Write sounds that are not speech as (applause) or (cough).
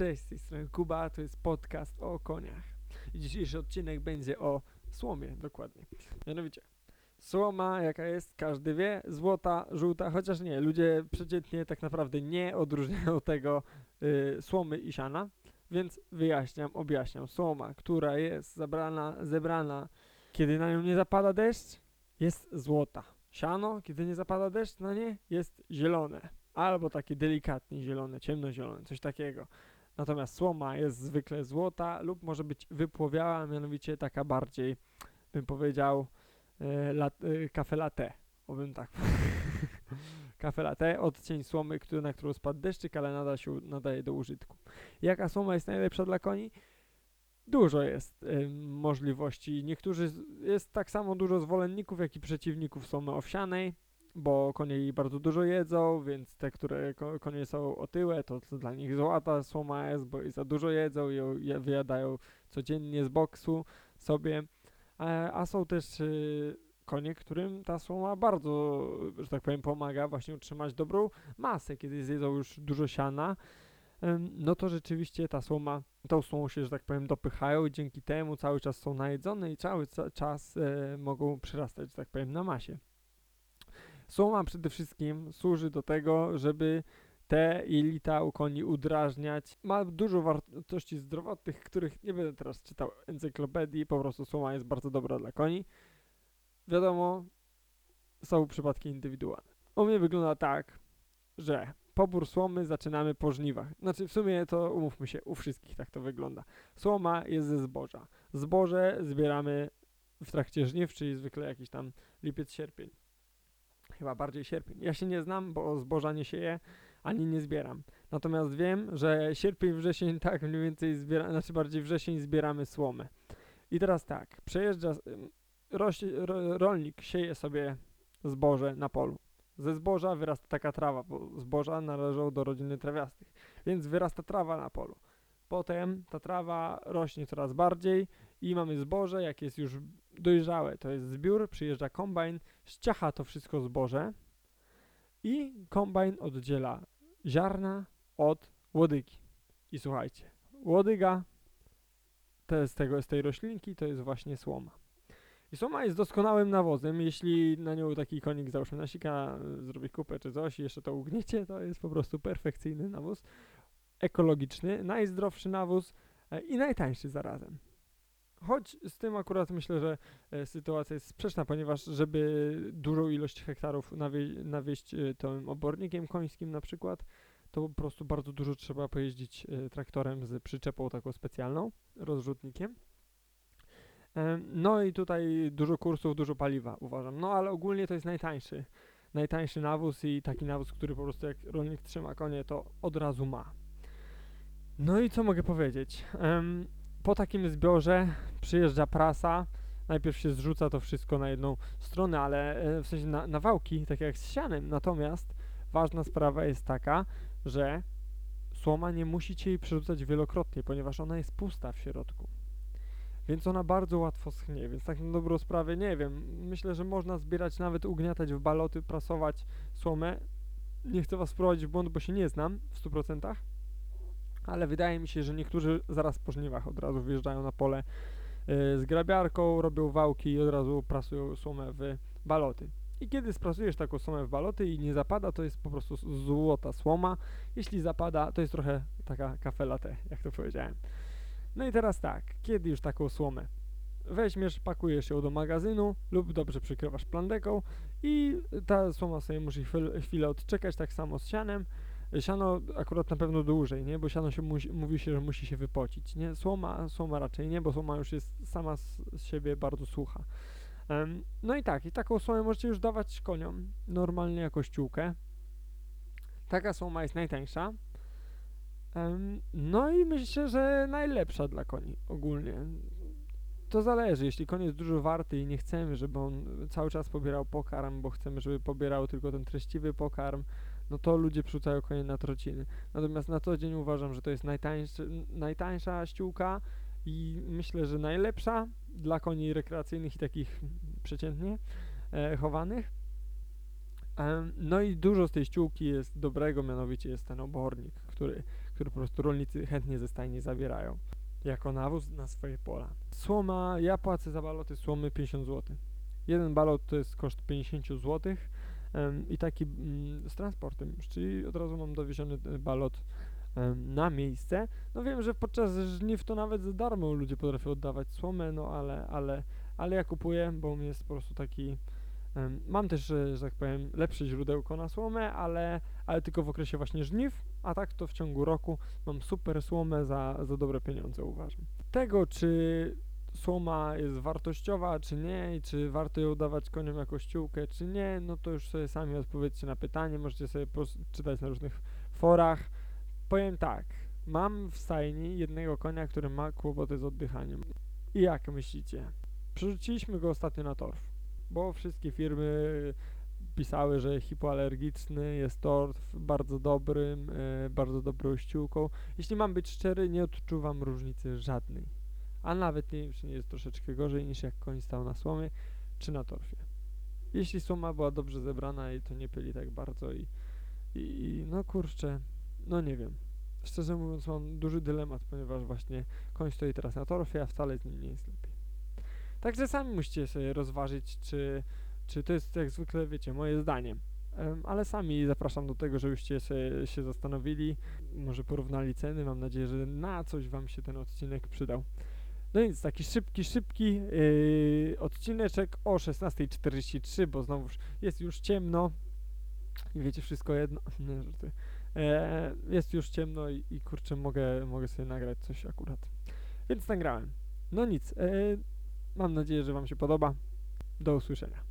Cześć, z tej strony Kuba, to jest podcast o koniach. Dzisiejszy odcinek będzie o słomie, dokładnie. Mianowicie, słoma jaka jest, każdy wie, złota, żółta, chociaż nie, ludzie przeciętnie tak naprawdę nie odróżniają (laughs) tego y, słomy i siana, więc wyjaśniam, objaśniam. Słoma, która jest zabrana, zebrana, kiedy na nią nie zapada deszcz, jest złota. Siano, kiedy nie zapada deszcz na nie, jest zielone. Albo takie delikatnie zielone, ciemnozielone, coś takiego. Natomiast słoma jest zwykle złota lub może być wypłowiała, mianowicie taka bardziej, bym powiedział, e, lat, e, latte. Obym tak. (laughs) kafe latte, odcień słomy, który, na którą spadł deszczyk, ale nadal się nadaje do użytku. Jaka słoma jest najlepsza dla koni? Dużo jest y, możliwości. Niektórzy, jest tak samo dużo zwolenników, jak i przeciwników słomy owsianej, bo konie jej bardzo dużo jedzą, więc te, które ko- konie są otyłe, to, dla nich złota słoma jest, bo za dużo jedzą i je- wyjadają codziennie z boksu sobie. A, a są też y, konie, którym ta słoma bardzo, że tak powiem, pomaga właśnie utrzymać dobrą masę, kiedy zjedzą już dużo siana. No to rzeczywiście ta słoma, tą słomą się, że tak powiem, dopychają dzięki temu cały czas są najedzone i cały ca- czas e, mogą przyrastać, że tak powiem, na masie. Słoma przede wszystkim służy do tego, żeby te jelita u koni udrażniać. Ma dużo wartości zdrowotnych, których nie będę teraz czytał encyklopedii, po prostu słoma jest bardzo dobra dla koni. Wiadomo, są przypadki indywidualne. U mnie wygląda tak, że pobór słomy zaczynamy po żniwach. Znaczy w sumie to umówmy się, u wszystkich tak to wygląda. Słoma jest ze zboża. Zboże zbieramy w trakcie żniw, czyli zwykle jakiś tam lipiec, sierpień. Chyba bardziej sierpień. Ja się nie znam, bo zboża nie sieję, ani nie zbieram. Natomiast wiem, że sierpień, wrzesień (laughs) tak mniej więcej zbiera, znaczy bardziej wrzesień zbieramy słomę. I teraz tak, przejeżdża, ym, roś, ro, rolnik sieje sobie zboże na polu. Ze zboża wyrasta taka trawa, bo zboża należą do rodziny trawiastych, więc wyrasta trawa na polu. Potem ta trawa rośnie coraz bardziej i mamy zboże, jak jest już dojrzałe, to jest zbiór, przyjeżdża kombajn, ściacha to wszystko zboże i kombajn oddziela ziarna od łodygi. I słuchajcie, łodyga to jest tego, z tej roślinki to jest właśnie słoma. I słoma jest doskonałym nawozem, jeśli na nią taki konik załóżmy nasika, zrobi kupę czy coś i jeszcze to ugniecie, to jest po prostu perfekcyjny nawóz, ekologiczny, najzdrowszy nawóz e, i najtańszy zarazem. Choć z tym akurat myślę, że e, sytuacja jest sprzeczna, ponieważ żeby dużą ilość hektarów nawie- nawieść e, tym obornikiem końskim na przykład, to po prostu bardzo dużo trzeba pojeździć e, traktorem z przyczepą taką specjalną, rozrzutnikiem. Em, No i tutaj dużo kursów, dużo paliwa uważam. No ale ogólnie to jest najtańszy. Najtańszy nawóz i taki nawóz, który po prostu jak rolnik trzyma konie, to od razu ma. No i co mogę powiedzieć? Po takim zbiorze przyjeżdża prasa. Najpierw się zrzuca to wszystko na jedną stronę, ale e, w sensie na, na wałki, tak jak z sianem. Natomiast ważna sprawa jest taka, że słoma nie musicie jej przerzucać wielokrotnie, ponieważ ona jest pusta w środku. Więc ona bardzo łatwo schnie, więc tak na dobrą sprawę nie wiem. Myślę, że można zbierać nawet ugniatać w baloty, prasować słomę. Nie chcę was wprowadzić w błąd, bo się nie znam w 100%, ale wydaje mi się, że niektórzy zaraz po żniwach od razu wjeżdżają na pole y, z grabiarką, robią wałki i od razu prasują słomę w baloty. I kiedy sprasujesz taką słomę w baloty i nie zapada, to jest po prostu złota słoma. Jeśli zapada, to jest trochę taka kafe latte, jak to powiedziałem. No i teraz tak, kiedy już taką słomę weźmiesz, pakujesz ją do magazynu lub dobrze przykrywasz plandeką i ta słoma sobie musi chwil, chwilę odczekać, tak samo z sianem. Siano akurat na pewno dłużej, nie? Bo siano się musi, mówi się, że musi się wypocić, nie? Słoma, słoma raczej nie, bo słoma już jest sama z, siebie bardzo sucha. Em, no i tak, i taką słomę możecie już dawać koniom, normalnie jako ściółkę. Taka słoma jest najtańsza. Em, no i myślę, że najlepsza dla koni ogólnie. To zależy, jeśli koń jest dużo warty i nie chcemy, żeby on cały czas pobierał pokarm, bo chcemy, żeby pobierał tylko ten treściwy pokarm, no to ludzie przerzucają konie na trociny. Natomiast na co dzień uważam, że to jest najtańszy, najtańsza ściółka i myślę, że najlepsza dla koni rekreacyjnych i takich przeciętnie e, chowanych. Em, No i dużo z tej ściółki jest dobrego, mianowicie jest ten obornik, który, który po prostu rolnicy chętnie ze stajni zabierają jako nawóz na swoje pola. Słoma, ja płacę za baloty słomy 50 zł. Jeden balot to jest koszt 50 zł em, i taki mm, z transportem, czyli od razu mam dowieziony e, balot na miejsce. No wiem, że podczas żniw to nawet za darmo ludzie potrafią oddawać słomę, no ale, ale, ale ja kupuję, bo mnie jest po prostu taki mam też, e, że tak powiem, lepsze źródełko na słomę, ale, ale tylko w okresie właśnie żniw, a tak to w ciągu roku mam super słomę za, za dobre pieniądze uważam. Tego, czy słoma jest wartościowa, czy nie, i czy warto ją dawać koniom jako ściółkę, czy nie, no to już sobie sami odpowiedzcie na pytanie, możecie sobie czytać na różnych forach. Powiem tak, mam w stajni jednego konia, który ma kłopoty z oddychaniem. I jak myślicie? Przerzuciliśmy go ostatnio na torf, bo wszystkie firmy pisały, że hipoalergiczny jest torf bardzo dobrym, e, bardzo dobrą ściółką. Jeśli mam być szczery, nie odczuwam różnicy żadnej. A nawet czy nie jest troszeczkę gorzej niż jak koń stał na słomie czy na torfie. Jeśli słoma była dobrze zebrana i to nie pyli tak bardzo i, i, i no kurczę, no nie wiem. Szczerze mówiąc mam duży dylemat, ponieważ właśnie koń stoi teraz na torfie, a wcale z nim nie jest lepiej. Także sami musicie sobie rozważyć, czy, czy to jest jak zwykle, wiecie, moje zdanie. Ale sami zapraszam do tego, żebyście się zastanowili, może porównali ceny. Mam nadzieję, że na coś Wam się ten odcinek przydał. No więc taki szybki, szybki yy, odcineczek o 16.43, bo znowuż jest już ciemno. I wiecie wszystko jedno. (laughs) Nie, żartuję. E, jest już ciemno i, i kurczę, mogę, mogę sobie nagrać coś akurat. Więc nagrałem. No nic. E, mam nadzieję, że Wam się podoba. Do usłyszenia.